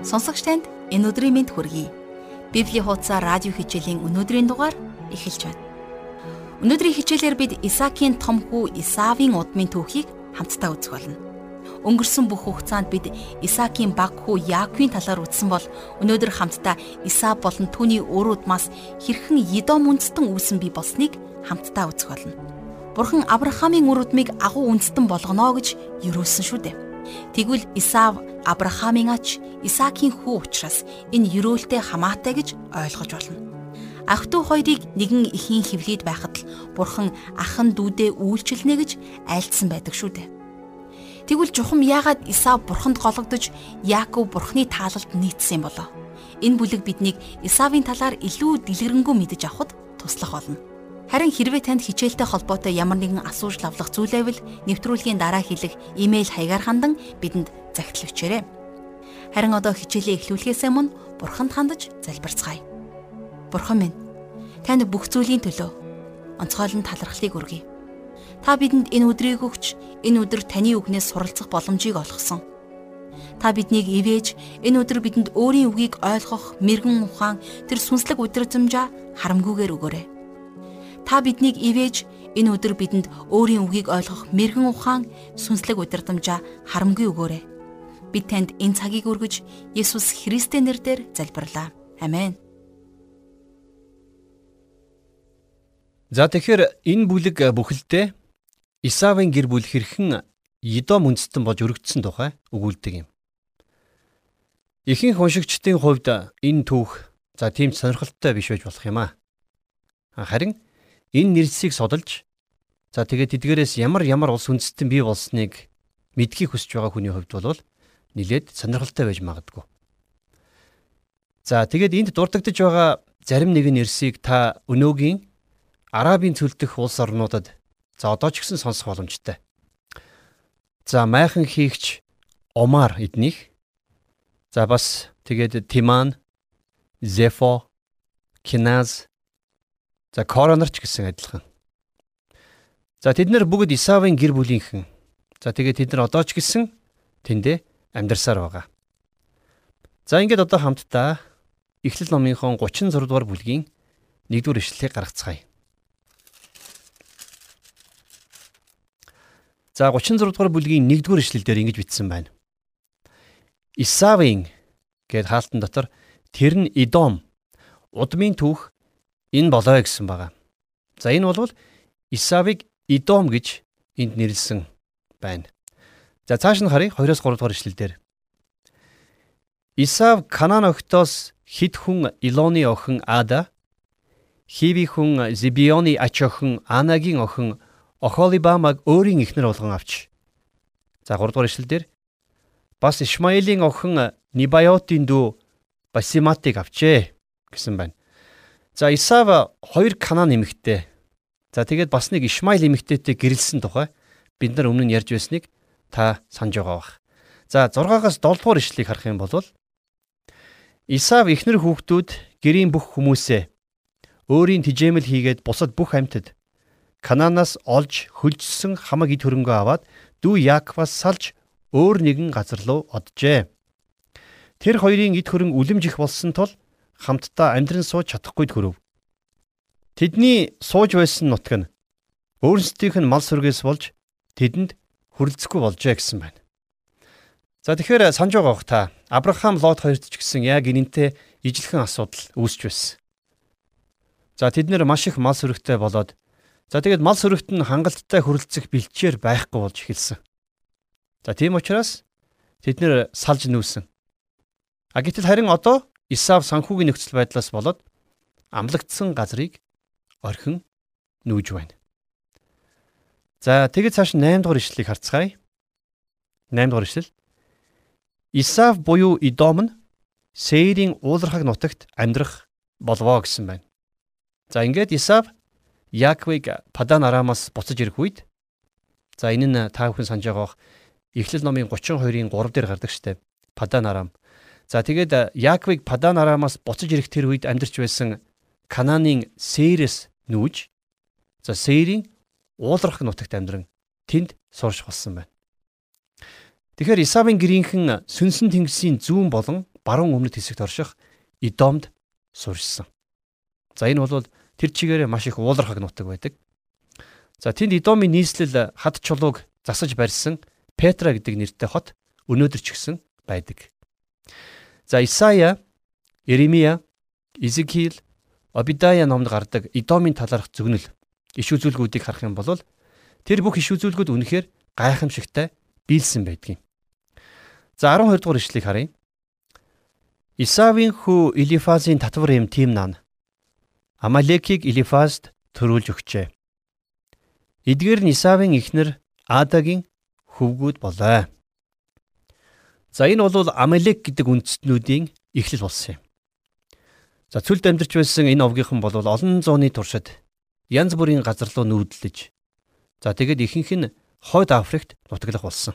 Сонсогч танд энэ өдрийн мэнд хүргэе. Библийн хуудасаар радио хичээлийн өнөөдрийн дугаар эхэлж байна. Өнөөдрийн хичээлээр бид Исаакийн том хүү Исавийн удмын түүхийг хамтдаа үзэх болно. Өнгөрсөн бүх хугацаанд бид Исаакийн баг хүү Яаковын талаар үзсэн бол өнөөдөр хамтдаа Исав болон түүний өр удмаас хэрхэн Едом үндэстэн үүсэн бий болсныг хамтдаа үзэх болно. Бурхан Авраамийн үр удмыг агуу үндэстэн болгоно гэж юрөөсөн шүү дээ. Тэгвэл Исав Авраамийн ач Исаакийн хүү учраас энэ юрөөлтэй хамаатай гэж ойлгож болно. Ах トゥ хоёрыг нэгэн ихийн хөвлөд байхад л бурхан ахан дүүдээ үйлчилнэ гэж айлдсан байдаг шүү дээ. Тэгвэл жухам яагаад Исав бурханд гологдож Яаков бурхны таалалд нийцсэн болоо? Энэ бүлэг биднийг Исавийн талаар илүү дэлгэрэнгүй мэдэж авахд туслах болно. Харин хэрвээ танд хичээлтэй холбоотой ямар нэгэн асууж лавлах зүйл байвал нэвтрүүлгийн дараа хэлэх имэйл хаягаар хандан бидэнд загтал өчээрэй. Харин одоо хичээлээ эхлүүлэхээс өмнө Бурханд хандаж залбирцгаая. Бурхан минь, танд бүх зүйлийн төлөө онцгойлон талархлыг өргөе. Та бидэнд энэ өдрийг өгч, энэ өдөр таны үгнээс суралцах боломжийг олгосон. Та биднийг ивэж, энэ өдөр бидэнд өөрийн үгийг ойлгох мэрэгэн ухаан, тэр сүнслэг өдрөмжөө харамгүйгээр өгөөрэй. Та биднийг ивэж, энэ өдөр бидэнд өөрийн үгийг ойлгох мэрэгэн ухаан, сүнслэг өдрөмжөө харамгүй өгөөрэй Бид танд энэ цагийг өргөж Есүс Христийн нэрээр залбирлаа. Амен. За тэгэхээр энэ бүлэг бүхэлдээ Исавын гэр бүл хэрхэн Едом үндэстэн болж өргөдсөн тухай өгүүлдэг юм. Ихэнх уншигчдын хувьд энэ түүх за тийм сонирхолтой биш байж болох юм аа. Харин энэ нэрсийг судалж за тэгээд эдгээрээс ямар ямар улс үндэстэн бий болсныг мэдхийг хүсэж байгаа хүний хувьд бол нилээд сонирхолтой байж магадгүй. За тэгээд энд дурддагдж байгаа зарим нэгэн нэрсийг та өнөөгийн Арабын цөлдөх улс орнуудад за одоо ч гэсэн сонсох боломжтой. За майхан хийгч Омар эднийх. За бас тэгээд Тиман, Зефо, Киназ за Коронорч гэсэн адилхан. За тэд нар бүгд Исавын гэр бүлийнхэн. За тэгээд тэд нар одоо ч гэсэн тэндээ амьдарсаар байгаа. За ингээд одоо хамтдаа Эхлэл номынхон 36 дугаар бүлгийн 1-р ишлэлийг гаргацгаая. За 36 дугаар бүлгийн 1-р ишлэл дээр ингэж бичсэн байна. Исавын гэд хаалтан дотор тэр нь Идом удмын түүх энэ болоо гэсэн байгаа. За энэ бол Исавыг Идом гэж энд нэрлсэн байна. За цааш нь харъя 2-оос 3 дугаар ишлэлдэр. Исав Канаан охтоос хид хүн Илоны охин Ада, Хиви хүн Зибионы ач охин Анагийн охин Охолибамаг өөрийн эхнэр болгон авч. За 3 дугаар ишлэлдэр бас Ишмаилийн охин Нибаотын дүү Басиматыг авчээ гэсэн байна. За Исав хоёр Канаан эмэгтэй. За тэгээд бас нэг Ишмаил эмэгтэйтэй гэрэлсэн тухай бид нар өмнө нь ярьж байсныг та санаж байгаа бах. За 6-аас 7 дугаар ишлэгийг харах юм бол Исав эхнэр хүүхдүүд гэрийн бүх хүмүүсээ өөрийн тижээмэл хийгээд бусад бүх амьтад Кананаас олж хөлжсөн хамаг ид хөрөнгөө аваад дүү Яаковаас салж өөр нэгэн газар руу оджээ. Тэр хоёрын ид хөрөн үлэмжих болсон тул хамтдаа амьдран сууж чадахгүй төрөв. Тэдний сууж байсан нутаг нь өөрсдийнх нь мал сүргээс болж тэдэнд хүрлцэхгүй болжээ гэсэн байна. За тэгэхээр санаж байгаа бох та Авраам Лот хоёрт ч гэсэн яг энэнтэй ижилхэн асуудал үүсч байсан. За тэд нэр маш их мал сүрэгтэй болоод за тэгээд мал сүрэгт нь хангалттай хүрлцэх бэлчээр байхгүй болж эхэлсэн. За тийм учраас тэд нэр салж нүүсэн. А гэтэл харин одоо Исав санхүүгийн нөхцөл байдлаас болоод амлагдсан газрыг орхин нүүж байна. За тэгээд цааш 8 дугаар ишлэлийг харцгаая. 8 дугаар ишлэл. Исав буюу Идом нь Сейрийн уулархаг нутагт амьдрах болвоо гэсэн байна. За ингээд Исав Яаковыг Падан Арамаас буцаж ирэх үед за энэ нь та бүхэн санаж байгаах Эхлэл номын 32-ын 3 дээр гардаг штеп. Падан Арам. За тэгээд Яаковыг Падан Арамаас буцаж ирэх тэр үед амьдарч байсан Канааны Сейрэс нүүж за Сейрийн уулрах нутагт амьдран тэнд суурш болсон байна. Тэгэхээр Исавын гэрийнхэн сүнсэн тэнгисийн зүүн болон баруун өмнөд хэсэгт орших Идомд сурсан. За энэ бол тэр чигээрээ маш их уулархаг нутаг байдаг. За тэнд Идомын нийслэл хад чулууг засаж барьсан Петра гэдэг нэртэй хот өнөөдөр ч гэсэн байдаг. За Исая, Иремия, Изекиэл, Обидая номд гардаг Идомын талаарх зөвнөл иш үзүүлгүүдийг харах юм бол тэр бүх иш үзүүлгүүд үнэхээр гайхамшигтай биелсэн байдгийг. За 12 дугаар ишлэгийг харъя. Исавийн хүү Илифазын татвар эм Тимнан Амалекийг Илифазд төрүүлж өгчээ. Эдгээр нь Исавийн эхнэр Адагийн хөвгүүд болоо. За энэ бол Амалек гэдэг үндэстнүүдийн эхлэл болсон юм. За цүлд амьдарч байсан энэ овгийнхан бол олон зууны туршид янз бүрийн газар руу нүүдлэж за тэгээд ихэнх нь хойд Африкт нутаглах болсон.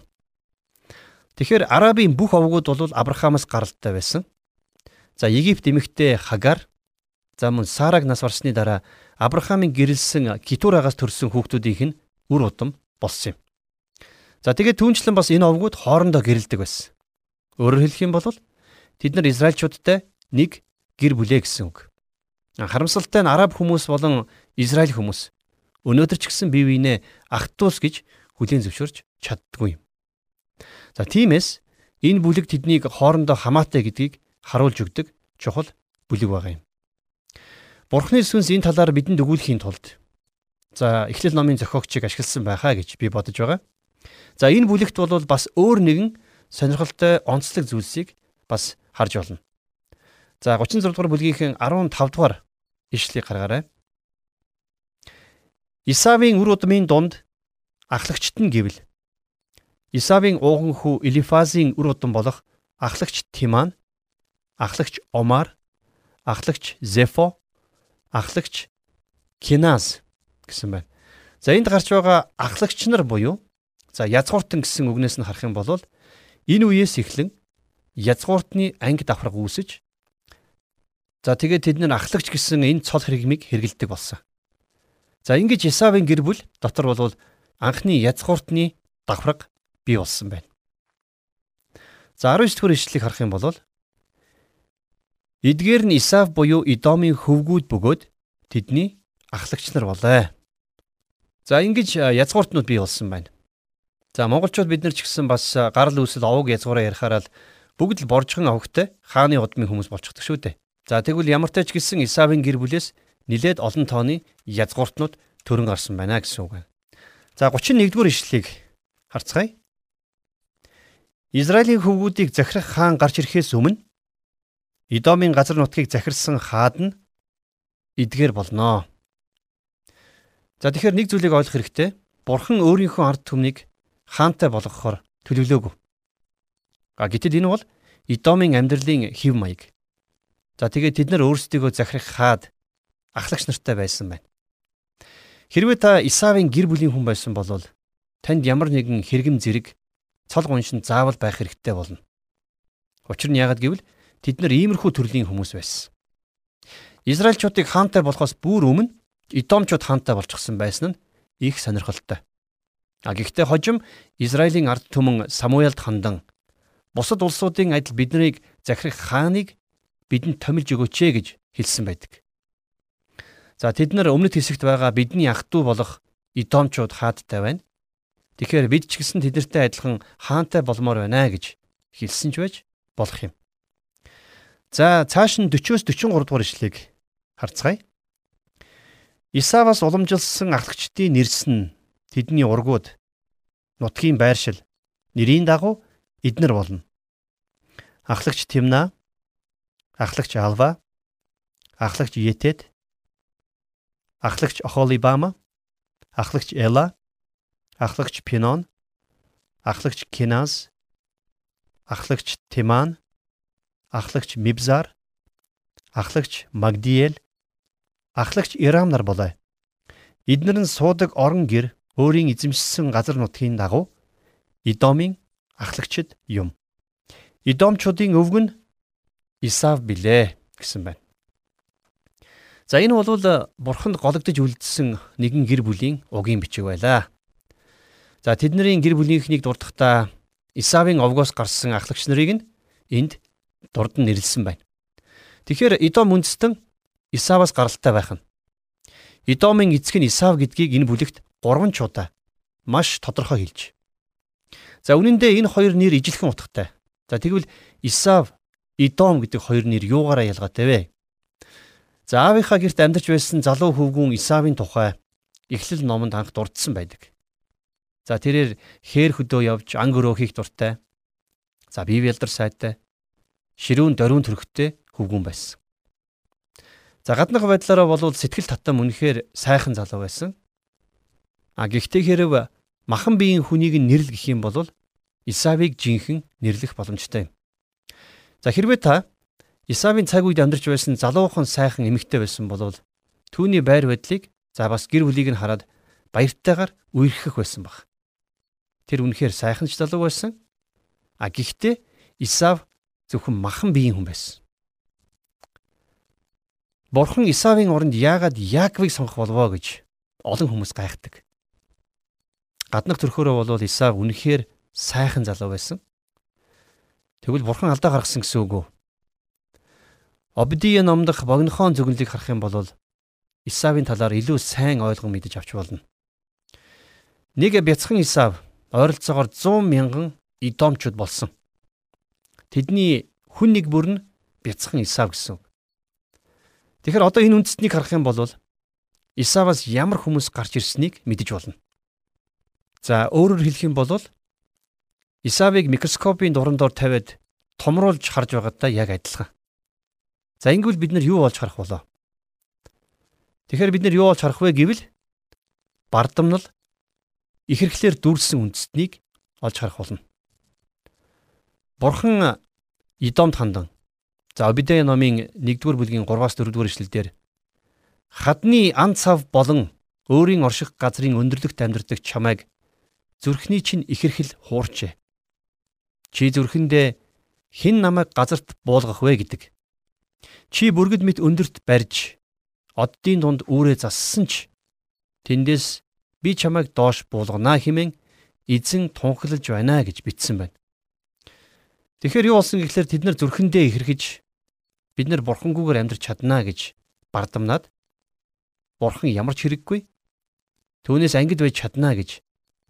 Тэгэхээр Арабын бүх овгууд бол Авраамаас гаралтай байсан. За Египт эмэгтэй Хагар за мөн Сараг нас барсны дараа Авраамын гэрэлсэн Китурагаас төрсэн хүүхдүүдийнх нь үр удам болсон юм. За тэгээд түүнчлэн бас энэ овгууд хоорондоо гэрэлдэг байсан. Өөрөөр хэлэх юм бол тэд нар Израильчуудтай нэг гэр бүлээ гэсэн үг. Харамсалтай нь араб хүмүүс болон Израиль хүмүүс өнөөдөр ч гэсэн бие биенээ ах トゥ ус гэж хүлээн зөвшөөрч чаддгүй юм. За тиймээс энэ бүлэг тэднийг хоорондоо хамаатай гэдгийг харуулж өгдөг чухал бүлэг байгаа юм. Бурхны сүнс энэ талаар бидэнд өгүүлэхийн тулд за Эхлэл номын зохиогчийг ашигласан байхаа гэж би бодож байгаа. За энэ бүлэгт бол бас өөр нэгэн сонирхолтой онцлог зүйлсийг бас харж болно. За 36 дугаар бүлгийн 15 дугаар ишлэгийг гаргаарай. Исавийн үр удмын дунд ахлагчт нь гэвэл Исавийн ууган хүү Элифазийн үр удам болох ахлагч Тиман ахлагч Омар, ахлагч Зефо, ахлагч Киназ гэсэн байна. За энд гарч байгаа ахлагч нар буюу за язгууртан гэсэн үгнээс нь харах юм бол энэ үеэс эхлэн язгууртны анги давхраг үүсэж за тэгээд тэд нар ахлагч гэсэн энэ цол хэрэгмийг хэрэгэлдэг болсон. За ингэж Исавын гэр бүл дотор бол анхны язгууртны давхраг бий болсон байна. За 19 дэх ишлэлийг харах юм бол Эдгээр нь Исав буюу Идомын хөвгүүд бөгөөд тэдний ахлагч нар болоо. За ингэж язгууртнууд бий болсон байна. За монголчууд бид нар ч гэсэн бас гарал үүсэл овог язгуураа ярихаараа л бүгд л боржхон овогтой хааны удмын хүмүүс болчихдог шүү дээ. За тэгвэл ямар тач гисэн Исавын гэр бүлээс нилээд олон тооны язгууртнууд төрөн гарсан байна гэсэн үг. За 31-р ишлэлийг харцгаая. Израилийн хөвгүүдийг захирах хаан гарч ирэхээс өмнө Идомын газар нутгийг захирсан хаад нь эдгээр болноо. За тэгэхээр нэг зүйлийг ойлгох хэрэгтэй. Бурхан өөрийнхөө ард түмнийг хаантай болгохоор төлөвлөөгүй. А гэтэл энэ бол Идомын амьдралын хэв маяг. За тэгээд тэд нар өөрсдийгөө захирах хаад ахлагч нартай байсан байна. Хэрвээ та Исавийн гэр бүлийн хүн байсан бол танд ямар нэгэн хэрэгэм зэрэг цол гуншин заавал байх хэрэгтэй болно. Учир нь яагаад гэвэл Тэд нар иймэрхүү төрлийн хүмүүс байсан. Израильчуудыг хаантай болохоос бүр өмнө Идомчууд хаантай болчихсон байсан нь их сонирхолтой. А гэхдээ хожим Израилийн ард түмэн Самуэлд хандан бусад улсуудын адил биднийг захирах хааныг бидэнд томилж өгөөч ээ гэж хэлсэн байдаг. За тэд нар өмнөд хэсэгт байгаа бидний ах トゥ болох Идомчууд хаадтай байна. Тэгэхээр бид ч гэсэн тэдэртэй адилхан хаантай болмоор байна гэж хэлсэн ч байж болох юм. За цааш нь 40-оос 43 дугаар ишлэгийг харцгаая. Исаваас уламжилсан ахлагчдын нэрс нь тэдний ургууд нутгийн байршил нэрийн дагуу эднэр болно. Ахлагч Тимна, ахлагч Алва, ахлагч Етет, ахлагч Охолибама, ахлагч Эла, ахлагч Пинон, ахлагч Киназ, ахлагч Тиман, ахлагч Мибзар, ахлагч Магдиэл, ахлагч Ирам нар болоо. Эднэр нь суудаг орон гэр өөрийн эзэмшсэн газар нутгийн дагуу Идомын ахлагчид юм. Идомчуудын өвгөн нь Исав билээ гэсэн байна. За энэ бол бурханд гологдож үлдсэн нэгэн гэр бүлийн угийн бичиг байлаа. За тэдний гэр бүлийнхнийг дурдахдаа Исавын овгоос гарсан ахлагч нарыг нь энд дурд нь нэрлсэн байна. Тэгэхээр Идом үндэстэн Исаваас гаралтай байх нь. Идомын эцэг нь Исав гэдгийг энэ бүлэгт 3 ч удаа маш тодорхой хэлж. За үнэн дээр энэ хоёр нэр ижилхэн утгатай. За тэгвэл Исав, Идом гэдэг хоёр нэр юугаараа ялгаатай вэ? За аавынхаа герт амьдарч байсан залуу хөвгүүн Исавын тухай Эхлэл номонд анх дурдсан байдаг. За тэрээр хээр хөдөө явж ан гөрөө хийх дуртай. За бие ялдар сайтай. Ширүүн дөрвөн төрхтэй хөвгүүн байсан. За гаднах байдлаараа болвол сэтгэл татам үнэхээр сайхан залуу байсан. А гэхдээ хэрв махан биеийн хүнийг нэрлэх гэх юм бол Исавыг жинхэнэ нэрлэх боломжтой юм. За хэрвээ та Исавын цаг үед амьдарч байсан залуухан сайхан эмэгтэй байсан бол түүний байр байдлыг за бас гэр бүлийг нь хараад баяртайгаар үерхэх байсан баг. Тэр үнэхээр сайхан ч залуу байсан. А гэхдээ Исав зөвхөн махан биеийн хүн байсан. Бурхан Исавын оронд яагаад Яаковыг сонгох болвоо гэж олон хүмүүс гайхдаг. Гаднах төрхөөрөө бол Исав үнэхээр сайхан залуу байсан. Тэгвэл бурхан алдаа гаргасан гэсэн үг үү? Обдие номдох богинохон зөвнөлийг харах юм бол Исавын талаар илүү сайн ойлгон мэдэж авч болно. Нэг бяцхан Исав ойролцоогоор 100 мянган Идомчууд болсон. Тэдний хүн нэг бүр нь бяцхан Исав гэсэн. Тэгэхээр одоо энэ үндэстнийг харах юм бол Исаваас ямар хүмүүс гарч ирснийг мэдэж болно. За өөрөөр хэлэх юм бол Исавыг микроскопын дурандор тавиад томруулж харж байгаатай яг адилхан. За ингэвэл бид нар юу болж харах болоо? Тэгэхээр бид нар юу болж харах вэ гэвэл бардамнал ихэрхлэр дүүрсэн үндэстнийг олж харах болно. Бурхан Идомд хандан за Обидэ номын 1-р бүлгийн 3-аас 4-р эшлэлдэр хадны ан цав болон өөрийн орших газрын өндөрлөгт амьдардаг чамайг зүрхний чинь ихэрхэл хуурчээ. Чи зүрхэндээ хэн намайг газарт буулгах вэ гэдэг. Чи бүргэд мэт өндөрт барьж оддын дунд үүрээ зассан ч тэндээс би чамайг доош буулгана хэмээн эзэн тунхаглаж байна гэж бичсэн байна. Тэгэхээр юу болсон гэхлээр тэд нар зүрхэндээ ихэрхэж бид нар бурхангүйгээр амьдрч чаднаа гэж бардамнаад бурхан ямар ч хэрэггүй түүнээс ангид байж чаднаа гэж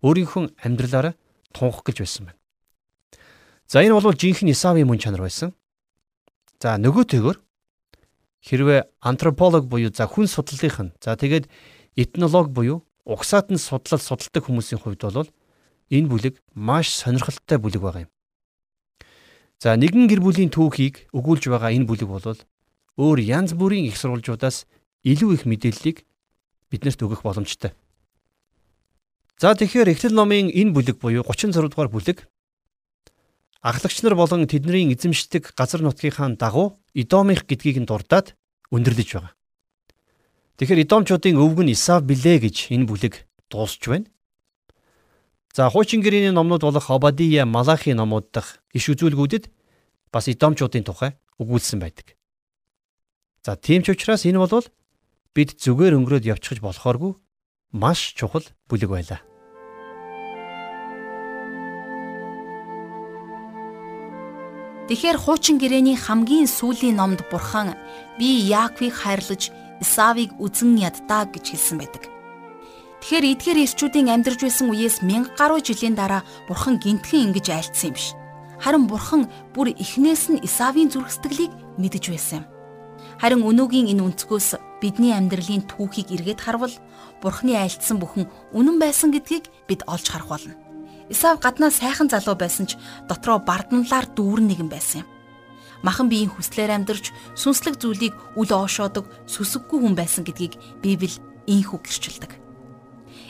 өөрийнхөө амьдралаараа тунх гэлж байсан байна. За энэ бол жинхэнэ Исавын мөн чанар байсан. За нөгөөтэйгөр хэрвээ антрополог буюу за хүн судлалынх нь за тэгээд этнолог буюу угсаат нь судлал судалдаг хүмүүсийн хувьд бол энэ бүлэг маш сонирхолтой бүлэг байгаа юм. За нэгэн гэр бүлийн түүхийг өгүүлж байгаа энэ бүлэг бол өөр янз бүрийн их сурвалжуудаас илүү их мэдээллийг биднэрт өгөх боломжтой. За тэгэхээр Эхлэл номын энэ бүлэг буюу 36 дугаар бүлэг Ахлагч нар болон тэдний эзэмшдэг газар нутгийнхаа дагуу Идомих гэдгийг нь дурдаад өндөрлөж байгаа. Тэгэхээр Идомчуудын өвгөн Исав билээ гэж энэ бүлэг дуусч байна. За хуучин гэрээний номнууд болох Обадия, Малахи номууд дахь иш үзүүлгүүдэд бас Идомчуудын тухай өгүүлсэн байдаг. За тийм ч учраас энэ бол бид зүгээр өнгөрөөд явчихж болохооргүй маш чухал бүлэг байлаа. Тэгэхээр хуучин гэрээний хамгийн сүүлийн номд Бурхан би Яаковыг хайрлаж Исавыг үзэн ядтаа гэж хэлсэн байдаг. Тэгэхээр эдгээр ирчүүдийн амьдарч байсан үеэс мянга гаруй жилийн дараа Бурхан гинтхэн ингэж айлцсан юм биш. Харин Бурхан бүр эхнээс нь Исавийн зүрх сэтгэлийг мэдэж байсан юм. Харин өнөөгийн энэ өнцгөөс бидний амьдралын түүхийг эргээд харвал Бурханы айлтсан бүхэн үнэн байсан гэдгийг бид олж харах болно. Исав гаднаа сайхан залуу байсан ч дотроо бардамлаар дүүрэн нэгэн байсан юм. Махан биеийн хүслээр амьдарч сүнслэг зүйлийг үл оошоодог сүсэггүй хүн байсан гэдгийг Библи ийхүү гэрчилдэг.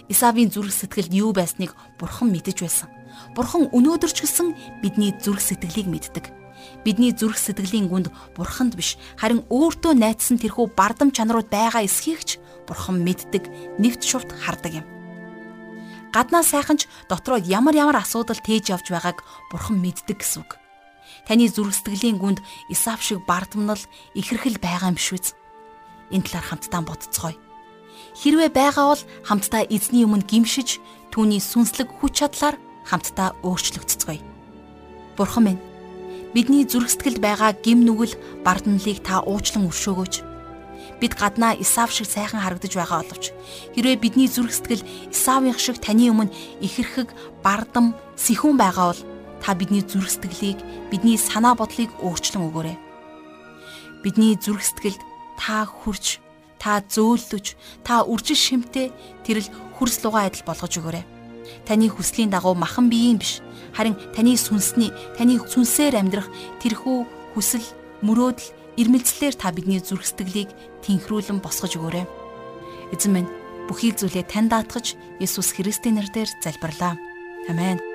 Исавийн зүрх сэтгэлд юу байсныг Бурхан мэдэж байсан. Бурхан өнөөдөр ч гэсэн бидний зүрх сэтгэлийг мэддэг. Бидний зүрх сэтгэлийн гүнд Бурханд биш харин өөртөө найдсан тэрхүү бардам чанарууд байгаа эсхийг ч Бурхан мэддэг, нэвт шувт хардаг юм гаднаа сайхан ч дотроо ямар ямар асуудал тээж явж байгааг бурхан мэддэг гэсэн үг. Таны зүрх сэтгэлийн гүнд Исав шиг бардамнал ихэрхэл байгаа юм биш үү? Энэ талаар хамтдаа бодцгоё. Хэрвээ байгаа бол хамтдаа эзний өмнө гимшиж түүний сүнслэг хүч чадлаар хамтдаа өөрчлөгдцгоё. Бурхан минь Бидний зүрх сэтгэлд байгаа гим нүгэл бардамлыг та уучлан өршөөгөөч. Бид гаднаа Исав шиг сайхан харагдаж байгаа боловч хэрвээ бидний зүрх сэтгэл Исавын шиг таны өмнө ихэрхэг бардам сэхүүн байгаа бол та бидний зүрх сэтгэлийг, бидний санаа бодлыг өөрчлөн өгөөрэй. Бидний зүрх сэтгэлд та хурж, та зөөлдөж, та үржил шимтээ тэрл хүрс лугаа адил болгож өгөөрэй. Таны хүслийн дагуу махан биеийн биш харин таны сүнсний таны сүнсээр амьдрах тэрхүү хүсэл мөрөөдөл ирмэлцлэр та бидний зүрх сэтгэлийг тэнхрүүлэн босгож өгөөрэй. Эзэн минь бүхий зүйлээ тань даатгаж Есүс Христийн нэрээр залбирлаа. Амен.